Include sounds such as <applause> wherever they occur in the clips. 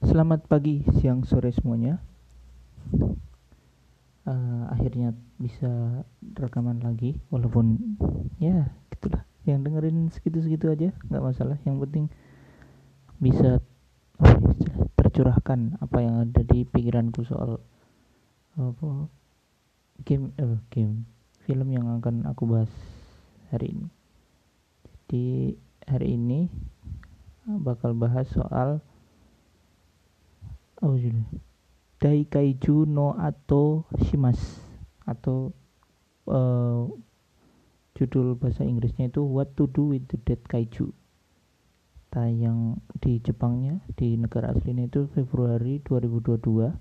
Selamat pagi, siang, sore semuanya. Uh, akhirnya bisa rekaman lagi, walaupun ya gitulah. Yang dengerin segitu-segitu aja, nggak masalah. Yang penting bisa oh, tercurahkan apa yang ada di pikiranku soal apa game, uh, game, film yang akan aku bahas hari ini. Jadi hari ini bakal bahas soal Daikaiju no Ato Shimas atau uh, judul bahasa Inggrisnya itu What to Do with the Dead Kaiju. Tayang di Jepangnya di negara aslinya itu Februari 2022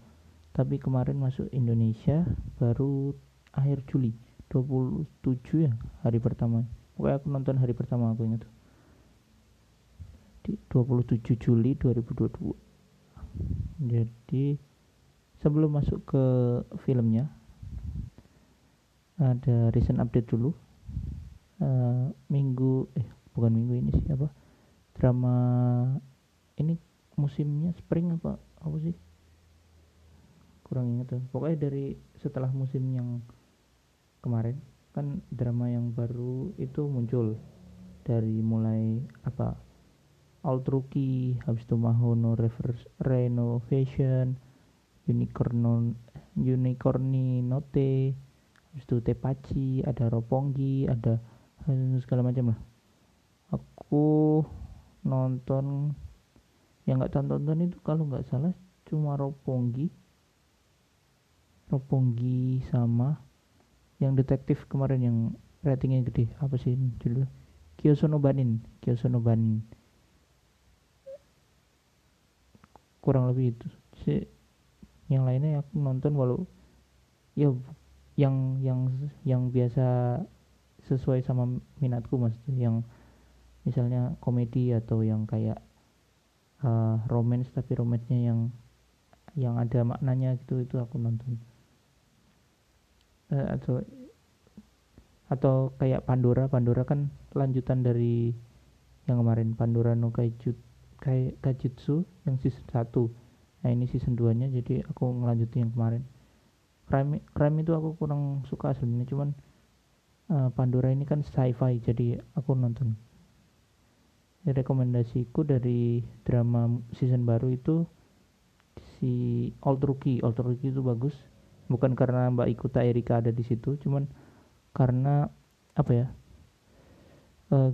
tapi kemarin masuk Indonesia baru akhir Juli. 27 ya hari pertama. Pokoknya aku nonton hari pertama aku ingat di 27 Juli 2022 jadi sebelum masuk ke filmnya ada recent update dulu. Uh, minggu eh bukan minggu ini sih apa? Drama ini musimnya spring apa apa sih? Kurang ingat tuh. Pokoknya dari setelah musim yang kemarin kan drama yang baru itu muncul dari mulai apa Rookie, habis itu Mahono Reverse Renovation, Unicorn Unicorni Note, habis itu Tepachi, ada Roppongi, ada segala macam lah. Aku nonton yang nggak tonton itu kalau nggak salah cuma Roppongi, Roppongi sama yang detektif kemarin yang ratingnya gede apa sih judulnya? Kyosono Banin Kyosono Banin kurang lebih itu. Si yang lainnya aku nonton walau ya yang yang yang biasa sesuai sama minatku mas yang misalnya komedi atau yang kayak uh, romance tapi romansnya yang yang ada maknanya gitu itu aku nonton. Uh, atau atau kayak Pandora. Pandora kan lanjutan dari yang kemarin Pandora no Kaiju kayak Kajutsu yang season 1 nah ini season 2 nya jadi aku ngelanjutin yang kemarin. Crime crime itu aku kurang suka sebenarnya cuman uh, Pandora ini kan sci-fi jadi aku nonton. Rekomendasiku dari drama season baru itu si Old Rookie. Old Rookie itu bagus bukan karena Mbak Ikuta Erika ada di situ cuman karena apa ya uh,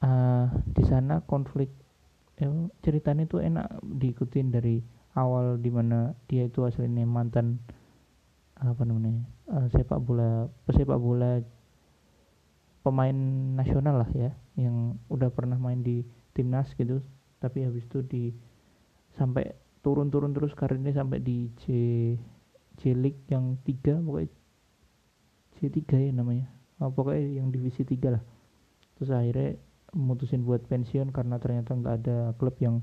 uh, di sana konflik ya, ceritanya itu enak diikutin dari awal di mana dia itu aslinya mantan apa namanya uh, sepak bola pesepak bola pemain nasional lah ya yang udah pernah main di timnas gitu. Tapi habis itu di sampai turun-turun terus karirnya sampai di C C League yang tiga pokoknya C3 ya namanya. Oh, pokoknya yang divisi tiga lah. Terus akhirnya mutusin buat pensiun karena ternyata nggak ada klub yang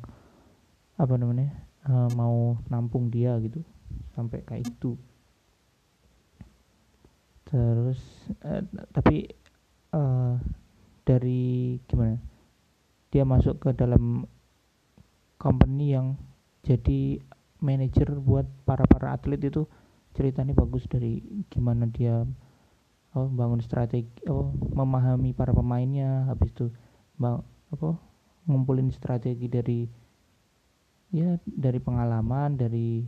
apa namanya uh, mau nampung dia gitu. Sampai kayak itu. Terus uh, tapi uh, dari gimana? Dia masuk ke dalam company yang jadi manajer buat para para atlet itu. Ceritanya bagus dari gimana dia oh bangun strategi oh memahami para pemainnya habis itu apa ngumpulin strategi dari ya dari pengalaman dari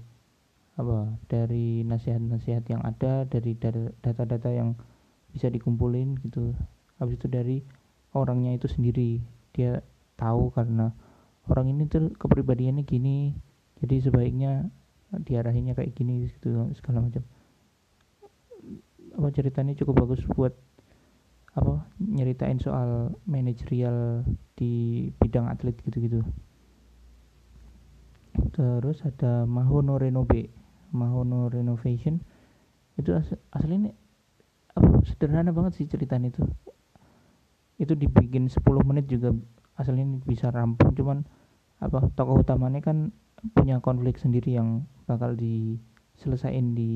apa dari nasihat-nasihat yang ada dari data-data yang bisa dikumpulin gitu. Habis itu dari orangnya itu sendiri. Dia tahu karena orang ini tuh kepribadiannya gini jadi sebaiknya diarahinya kayak gini gitu segala macam. Apa ceritanya cukup bagus buat apa nyeritain soal manajerial di bidang atlet gitu-gitu. Terus ada Mahono Renove Mahono Renovation. Itu as aslinya apa sederhana banget sih ceritanya itu. Itu dibikin 10 menit juga aslinya bisa rampung cuman apa tokoh utamanya kan punya konflik sendiri yang bakal diselesain di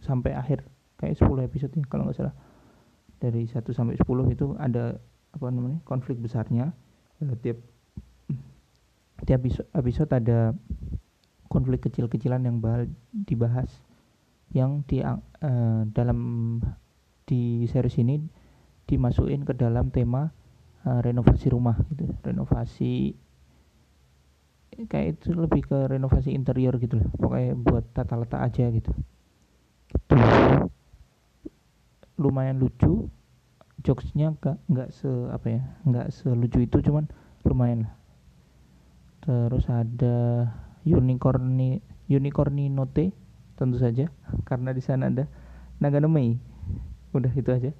sampai akhir kayak 10 episode ya kalau nggak salah dari 1 sampai 10 itu ada apa namanya konflik besarnya. Tiap tiap episode ada konflik kecil-kecilan yang bahal dibahas yang di uh, dalam di series ini dimasukin ke dalam tema uh, renovasi rumah gitu. Renovasi kayak itu lebih ke renovasi interior gitu lah. Pokoknya buat tata letak aja gitu. Itu lumayan lucu jokesnya gak nggak se apa ya nggak selucu itu cuman lumayan lah. Terus ada unicorni unicorni note tentu saja karena di sana ada Nagano Mei udah itu aja.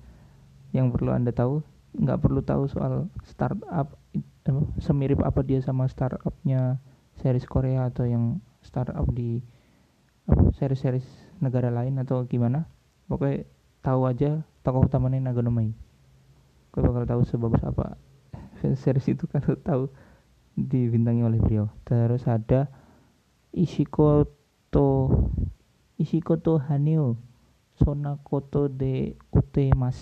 Yang perlu anda tahu nggak perlu tahu soal startup semirip apa dia sama startupnya series Korea atau yang startup di apa series-series negara lain atau gimana. Pokoknya tahu aja tokoh utamanya Nagano Mei gue bakal tahu sebagus apa <laughs> series itu kan tahu dibintangi oleh beliau. Terus ada Ishiko to Ishiko to Haneo Sonakoto de Utemas.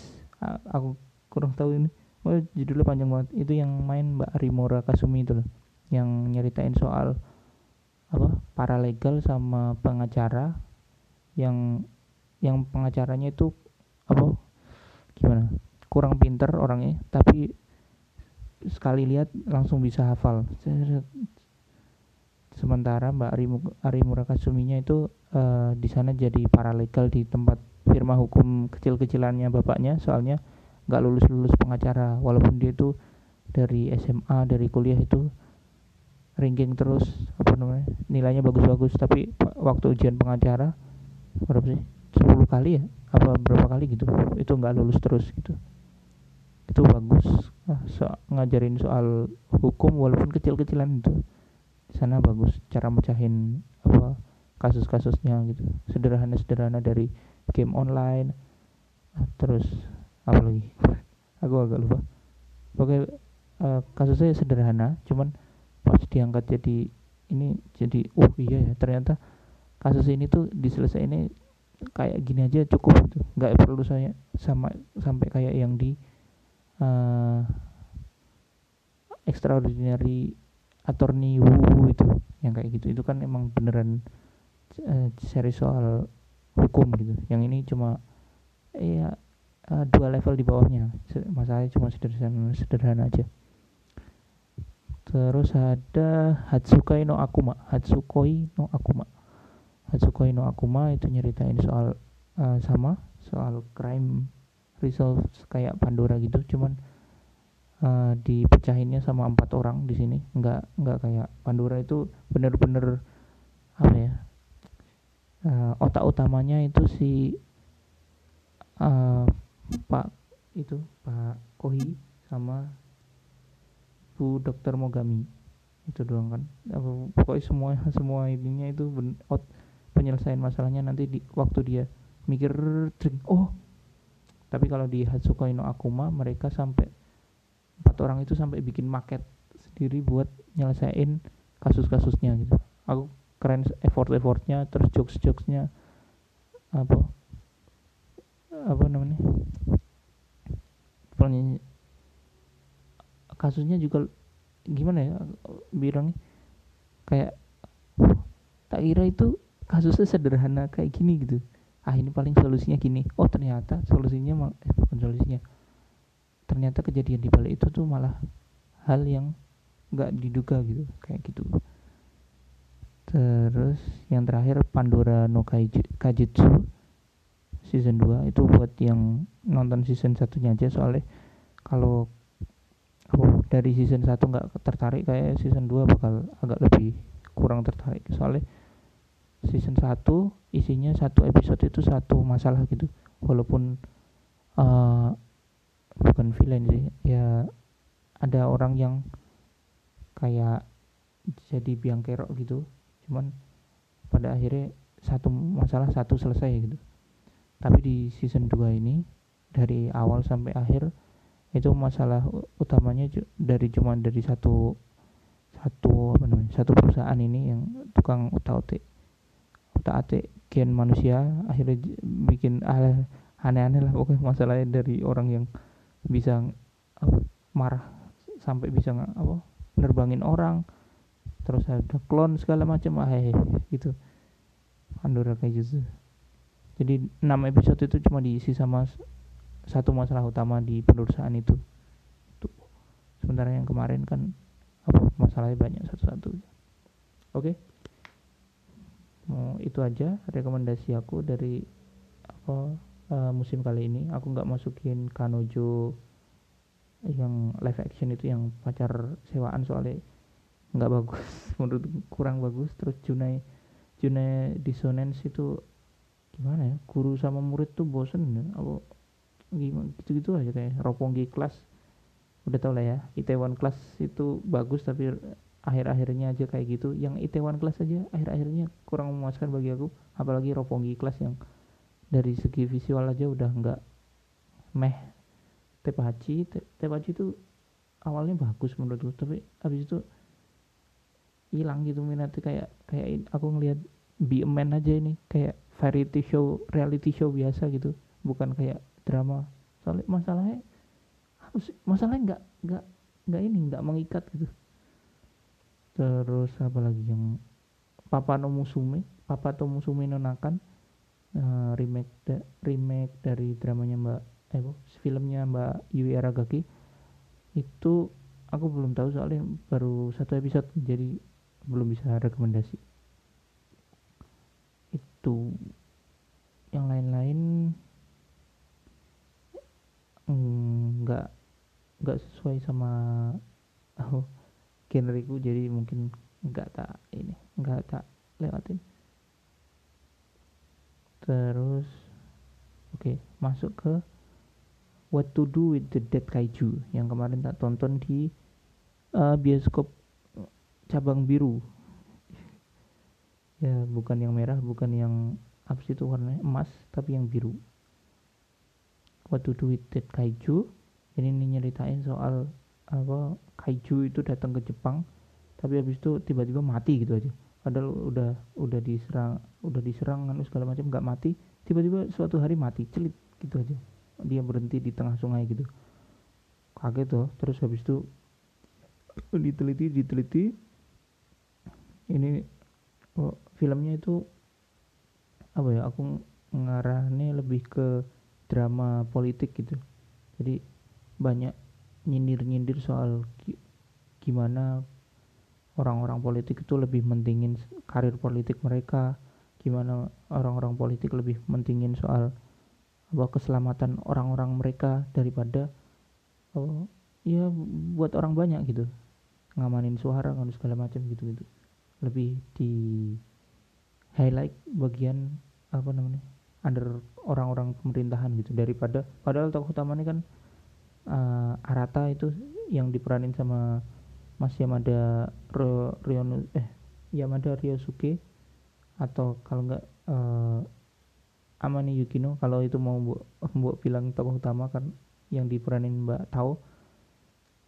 Aku kurang tahu ini. Oh judulnya panjang banget. Itu yang main Mbak Arimora Kasumi itu loh yang nyeritain soal apa paralegal sama pengacara yang yang pengacaranya itu apa gimana kurang pinter orangnya tapi sekali lihat langsung bisa hafal. Sementara Mbak Arimura Kasuminya itu uh, di sana jadi paralegal di tempat firma hukum kecil-kecilannya bapaknya soalnya nggak lulus lulus pengacara. Walaupun dia itu dari SMA dari kuliah itu ranking terus apa namanya nilainya bagus-bagus tapi waktu ujian pengacara berapa sih? 10 kali ya? Apa berapa kali gitu? Itu nggak lulus terus gitu itu bagus. So, ngajarin soal hukum walaupun kecil-kecilan itu. Di sana bagus cara mecahin apa kasus-kasusnya gitu. Sederhana-sederhana dari game online. Terus apa lagi? <laughs> Aku agak lupa. Oke uh, kasusnya sederhana cuman pas diangkat jadi ini jadi oh iya ya ternyata kasus ini tuh ini kayak gini aja cukup gitu. Nggak perlu saya sama sampai kayak yang di uh, extraordinary attorney Wu itu yang kayak gitu. Itu kan emang beneran uh, seri soal hukum gitu. Yang ini cuma ya uh, dua level di bawahnya. Masalahnya cuma sederhana sederhana aja. Terus ada Hatsukai no Akuma. Hatsukoi no Akuma. Hatsukoi no Akuma itu nyeritain soal uh, sama soal crime resolve kayak Pandora gitu cuman uh, dipecahinnya sama empat orang di sini. Nggak nggak kayak Pandora itu bener-bener apa ya uh, otak utamanya itu si uh, Pak itu Pak Kohi sama Bu Dokter Mogami. Itu doang kan. Pokoknya semua semua ininya itu ben, penyelesaian masalahnya nanti di waktu dia mikir oh tapi kalau di Hatsukoi no Akuma mereka sampai empat orang itu sampai bikin market sendiri buat nyelesain kasus-kasusnya gitu. Aku keren effort-effortnya terus jokes-jokesnya apa apa namanya kasusnya juga gimana ya bilangnya kayak tak kira itu kasusnya sederhana kayak gini gitu ah ini paling solusinya gini. Oh ternyata solusinya eh, bukan solusinya. Ternyata kejadian di balik itu tuh malah hal yang nggak diduga gitu kayak gitu. Terus yang terakhir Pandora no Kajutsu season 2 itu buat yang nonton season satunya aja. Soalnya kalau oh, dari season 1 nggak tertarik kayak season 2 bakal agak lebih kurang tertarik. Soalnya season 1 isinya satu episode itu satu masalah gitu. Walaupun uh, bukan villain sih ya ada orang yang kayak jadi biang kerok gitu. Cuman pada akhirnya satu masalah satu selesai gitu. Tapi di season 2 ini dari awal sampai akhir itu masalah utamanya dari cuman dari satu satu apa namanya satu perusahaan ini yang tukang utak atik gen manusia akhirnya bikin aneh-aneh lah pokoknya masalahnya dari orang yang bisa apa, marah sampai bisa apa nerbangin orang terus ada klon segala macam ah gitu. Pandora kayak gitu. Jadi 6 episode itu cuma diisi sama satu masalah utama di penulisan itu. Tuh sementara yang kemarin kan apa masalahnya banyak satu-satu oke? okay? Mau itu aja rekomendasi aku dari apa uh, musim kali ini. Aku nggak masukin Kanojo yang live action itu yang pacar sewaan soalnya nggak bagus. <laughs> Menurut kurang bagus. Terus Junai Junai Dissonance itu gimana ya? Guru sama murid tuh bosen ya. Apa gimana? Gitu-gitu aja kayak Roponggi kelas. Udah tau lah ya Itaewon kelas itu bagus tapi akhir-akhirnya aja kayak gitu. Yang Itaewon kelas aja akhir-akhirnya kurang memuaskan bagi aku. Apalagi Roponggi kelas yang dari segi visual aja udah nggak meh. Tepachi Tepachi itu awalnya bagus menurutku tapi habis itu hilang gitu minatnya. Kayak kayak aku ngelihat Be aja ini kayak variety show reality show biasa gitu. Bukan kayak drama. Soalnya masalahnya masalahnya nggak nggak nggak ini nggak mengikat gitu terus apa lagi yang Papa no Musume Papa to Musume Nonakan uh, remake da, remake dari dramanya Mbak eh filmnya Mbak Yui Aragaki. Itu aku belum tahu soalnya baru satu episode jadi belum bisa rekomendasi. Itu. Yang lain-lain nggak -lain, nggak sesuai sama <laughs> oh, genreku jadi mungkin nggak tak ini nggak tak lewatin. Terus oke okay, masuk ke What to Do with the Dead Kaiju yang kemarin tak tonton di uh, bioskop cabang biru. <laughs> Ya bukan yang merah bukan yang apa sih itu warnanya emas tapi yang biru. What to do with that kaiju ini nyeritain soal apa kaiju itu datang ke Jepang tapi habis itu tiba-tiba mati gitu aja. Padahal udah udah diserang udah diserang kan segala macam nggak mati. Tiba-tiba suatu hari mati celit gitu aja. Dia berhenti di tengah sungai gitu. Kaget tuh terus habis itu diteliti diteliti. Ini oh, filmnya itu apa ya aku ngarahnya lebih ke drama politik gitu. Jadi banyak nyindir-nyindir soal gimana orang-orang politik itu lebih mentingin karir politik mereka gimana orang-orang politik lebih mentingin soal apa keselamatan orang-orang mereka daripada oh, ya buat orang banyak gitu. Ngamanin suara kan segala macam gitu gitu lebih di highlight bagian apa namanya under orang-orang pemerintahan gitu. Daripada padahal tokoh utamanya kan uh, Arata itu yang diperanin sama Mas Yamada Ro, eh Yamada Ryosuke atau kalau enggak uh, Amani Yukino. Kalau itu mau mbok, mbok bilang tokoh utama kan yang diperanin Mbak Tao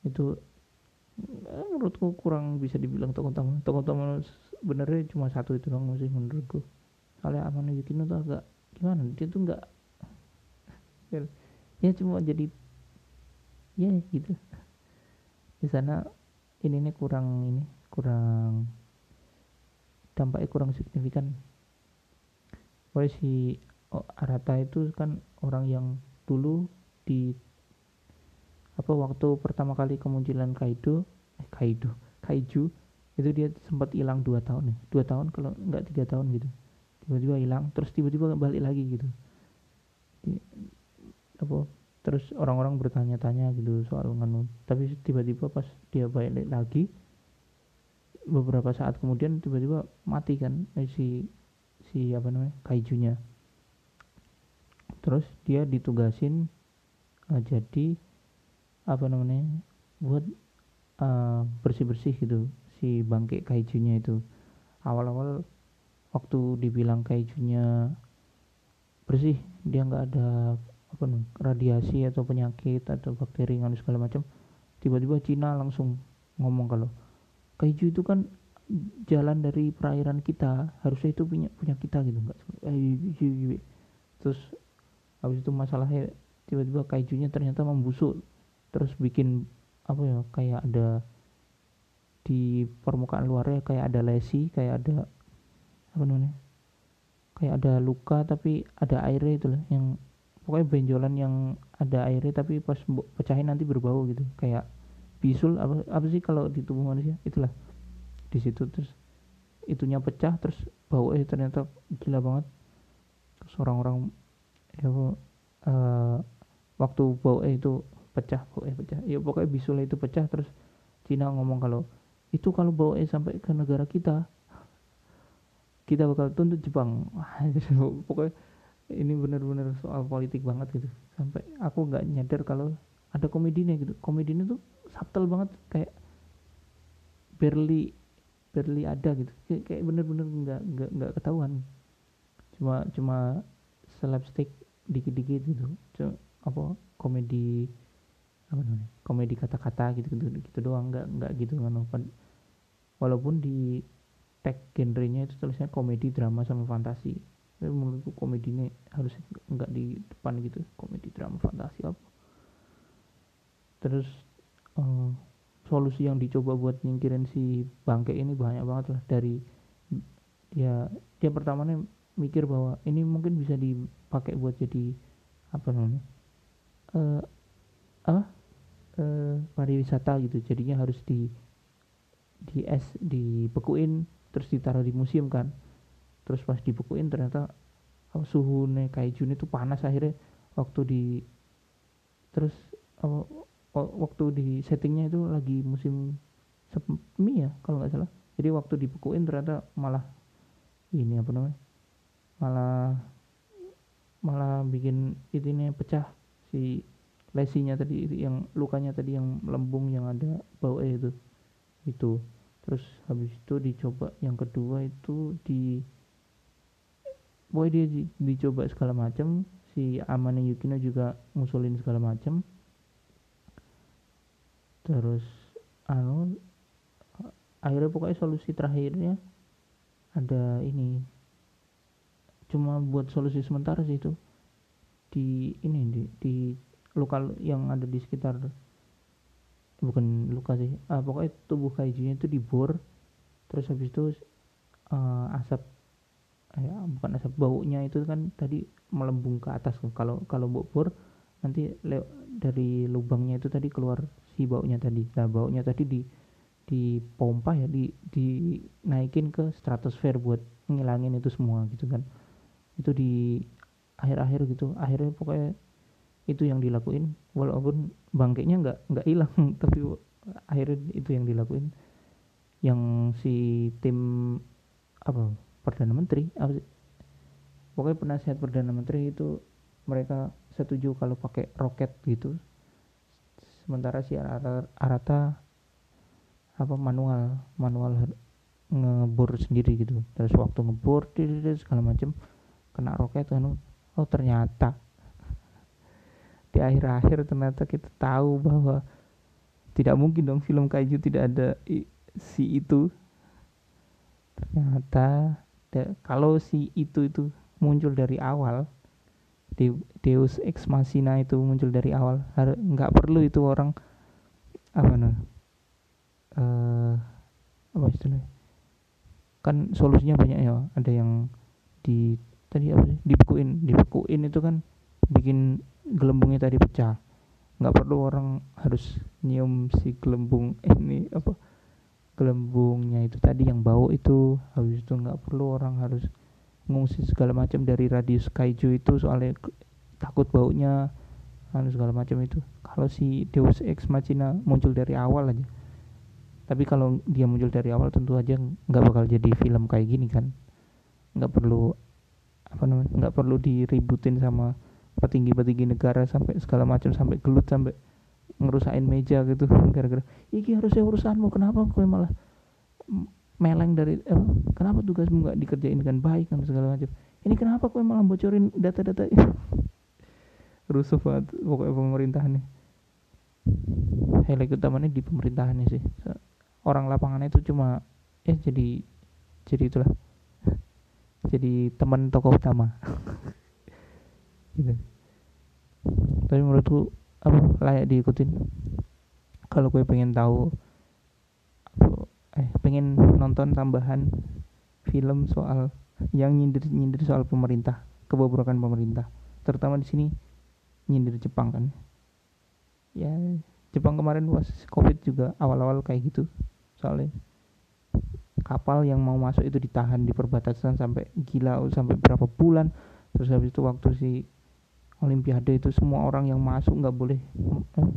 itu eh, menurutku kurang bisa dibilang tokoh utama. Tokoh utama benernya cuma satu itu dong sih menurutku. Soalnya Amano Yukino tuh agak gimana? Dia tuh nggak <laughs> ya cuma jadi ya gitu. Di sana ini nih kurang ini kurang dampaknya kurang signifikan. Oleh si oh, Arata itu kan orang yang dulu di apa waktu pertama kali kemunculan Kaido eh Kaido Kaiju itu dia sempat hilang dua tahun nih. Dua tahun kalau nggak tiga tahun gitu. Tiba-tiba hilang terus tiba-tiba balik lagi gitu. Di, apa terus orang-orang bertanya-tanya gitu soal nganu. Tapi tiba-tiba pas dia balik lagi beberapa saat kemudian tiba-tiba mati kan eh, si si apa namanya kaijunya. Terus dia ditugasin uh, jadi apa namanya buat uh, bersih-bersih gitu si bangke kaijunya itu. Awal-awal waktu dibilang kaijunya bersih dia nggak ada apa nih radiasi atau penyakit atau bakteri atau segala macam tiba-tiba Cina langsung ngomong kalau kaiju itu kan jalan dari perairan kita harusnya itu punya punya kita gitu nggak eh, terus habis itu masalahnya tiba-tiba kaijunya ternyata membusuk terus bikin apa ya kayak ada di permukaan luarnya kayak ada lesi kayak ada apa namanya kayak ada luka tapi ada airnya itu loh yang pokoknya benjolan yang ada airnya tapi pas pecahin nanti berbau gitu. Kayak bisul apa apa sih kalau di tubuh manusia? Itulah. Di situ terus itunya pecah terus bau eh ternyata gila banget. Terus orang-orang ya uh, waktu bau eh itu pecah bau eh pecah. Ya pokoknya bisul itu pecah terus Cina ngomong kalau itu kalau bawa eh sampai ke negara kita kita bakal tuntut Jepang. <laughs> Pokoknya ini benar-benar soal politik banget gitu. Sampai aku nggak nyadar kalau ada komedinya gitu. Komedinya tuh subtle banget kayak barely barely ada gitu. Kayak, kayak bener-bener nggak nggak nggak ketahuan. Cuma cuma slapstick dikit-dikit gitu. Cuma apa komedi apa namanya komedi kata-kata gitu gitu gitu doang. Nggak nggak gitu kan. Walaupun di tag genrenya itu tulisnya komedi drama sama fantasi tapi menurutku komedinya harus nggak di depan gitu. Komedi drama fantasi apa. Terus uh, solusi yang dicoba buat nyingkirin si bangke ini banyak banget lah. Dari ya dia pertamanya mikir bahwa ini mungkin bisa dipakai buat jadi apa namanya uh, apa uh, pariwisata gitu. Jadinya harus di di es dibekuin terus ditaruh di museum kan terus pas dibekuin ternyata oh, suhu nih kaiju itu panas akhirnya waktu di terus oh, waktu di settingnya itu lagi musim semi ya kalau nggak salah. Jadi waktu dibekuin ternyata malah ini apa namanya malah malah bikin ini pecah si lesinya tadi yang lukanya tadi yang lembung yang ada bau eh itu. Itu. Terus habis itu dicoba yang kedua itu di boy dia di, dicoba segala macam si Amane Yukino juga ngusulin segala macam terus anu akhirnya pokoknya solusi terakhirnya ada ini. Cuma buat solusi sementara sih itu. Di ini di, di lokal yang ada di sekitar bukan luka sih. Uh, pokoknya tubuh kaijunya itu dibor. Terus habis itu uh, asap ya bukan asap baunya itu kan tadi melembung ke atas. Kalau kalau bor nanti le, dari lubangnya itu tadi keluar si baunya tadi. Nah baunya tadi di di pompa ya di dinaikin ke stratosfer buat ngilangin itu semua gitu kan. Itu di akhir-akhir gitu. Akhirnya pokoknya itu yang dilakuin. Walaupun bangkainya nggak nggak hilang <laughs> tapi akhirnya itu yang dilakuin. Yang si tim apa perdana menteri apa sih? Pokoknya penasihat perdana menteri itu mereka setuju kalau pakai roket gitu. Sementara si Arata, Arata apa manual manual ngebor sendiri gitu. Terus waktu ngebor segala macam kena roket kan oh ternyata. <laughs> Di akhir-akhir ternyata kita tahu bahwa tidak mungkin dong film kaiju tidak ada si itu. Ternyata kalau si itu itu muncul dari awal Deus Ex Machina itu muncul dari awal nggak perlu itu orang apa nah uh, apa istilahnya kan solusinya banyak ya ada yang di tadi apa sih dibekuin dibekuin itu kan bikin gelembungnya tadi pecah. Nggak perlu orang harus nyium si gelembung ini apa gelembungnya itu tadi yang bau itu habis itu nggak perlu orang harus ngungsi segala macam dari radius kaiju itu soalnya takut baunya anu segala macam itu. Kalau si Deus Ex Machina muncul dari awal aja. Tapi kalau dia muncul dari awal tentu aja nggak bakal jadi film kayak gini kan. Nggak perlu apa namanya nggak perlu diributin sama petinggi-petinggi negara sampai segala macam sampai gelut sampai ngerusain meja gitu <laughs> gara-gara iki harusnya urusanmu kenapa kau malah meleng dari eh, kenapa tugasmu nggak dikerjain dengan baik dan segala macam? Ini kenapa kau malah bocorin data-data <laughs> rusuh banget pokoknya pemerintahan nih highlight utamanya di pemerintahannya sih. Orang lapangannya itu cuma ya jadi jadi itulah. <laughs> Jadi teman tokoh utama. Gitu. Tapi menurutku apa layak diikutin. Kalau gue pengen tahu eh pengen nonton tambahan film soal yang nyindir nyindir soal pemerintah kebobrokan pemerintah. Terutama di sini nyindir Jepang kan. Ya Jepang kemarin pas covid juga awal-awal kayak gitu. Soalnya kapal yang mau masuk itu ditahan di perbatasan sampai gila sampai berapa bulan. Terus habis itu waktu si Olimpiade itu semua orang yang masuk nggak boleh eh,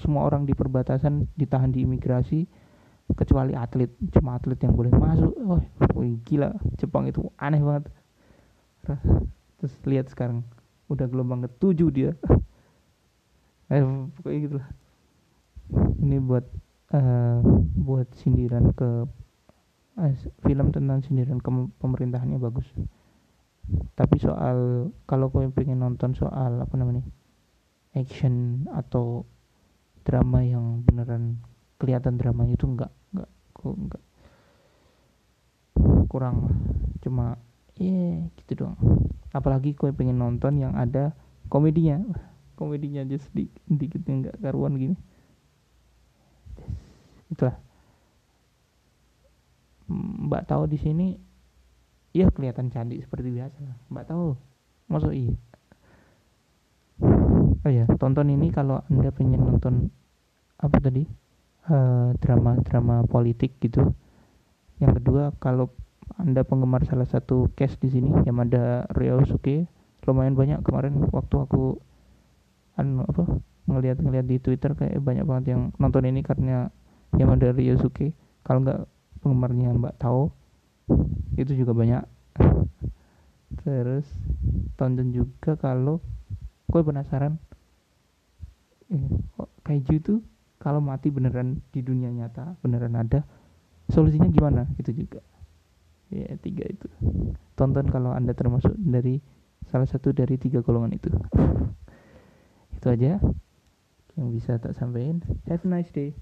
semua orang di perbatasan ditahan di imigrasi kecuali atlet cuma atlet yang boleh masuk. Oh gila Jepang itu aneh banget. Terus lihat sekarang udah gelombang ketujuh dia. <laughs> Eh pokoknya gitulah ini buat uh, buat sindiran ke uh, film tentang sindiran ke pemerintahannya bagus tapi soal kalau kau pengen nonton soal apa namanya action atau drama yang beneran kelihatan dramanya itu enggak enggak kok enggak. Kurang cuma ya yeah, gitu doang. Apalagi kau pengen nonton yang ada komedinya. Komedinya aja sedikit sedikit enggak karuan gini. Itulah. Mbak tahu di sini ya kelihatan cantik seperti biasa. Mbak tahu? Masuk iya. Oh ya tonton ini kalau anda pengen nonton apa tadi? Uh, drama drama politik gitu. Yang kedua kalau anda penggemar salah satu case di sini yang ada Ryosuke lumayan banyak. Kemarin waktu aku anu apa ngelihat-ngelihat di Twitter kayak banyak banget yang nonton ini karena yang ada Ryosuke kalau nggak penggemarnya Mbak tahu itu juga banyak. Terus tonton juga kalau gue penasaran. Eh, kok kaiju itu kalau mati beneran di dunia nyata beneran ada solusinya gimana? Itu juga. Ya tiga itu. Tonton kalau anda termasuk dari salah satu dari tiga golongan itu. Itu aja yang bisa tak sampaikan. Have a nice day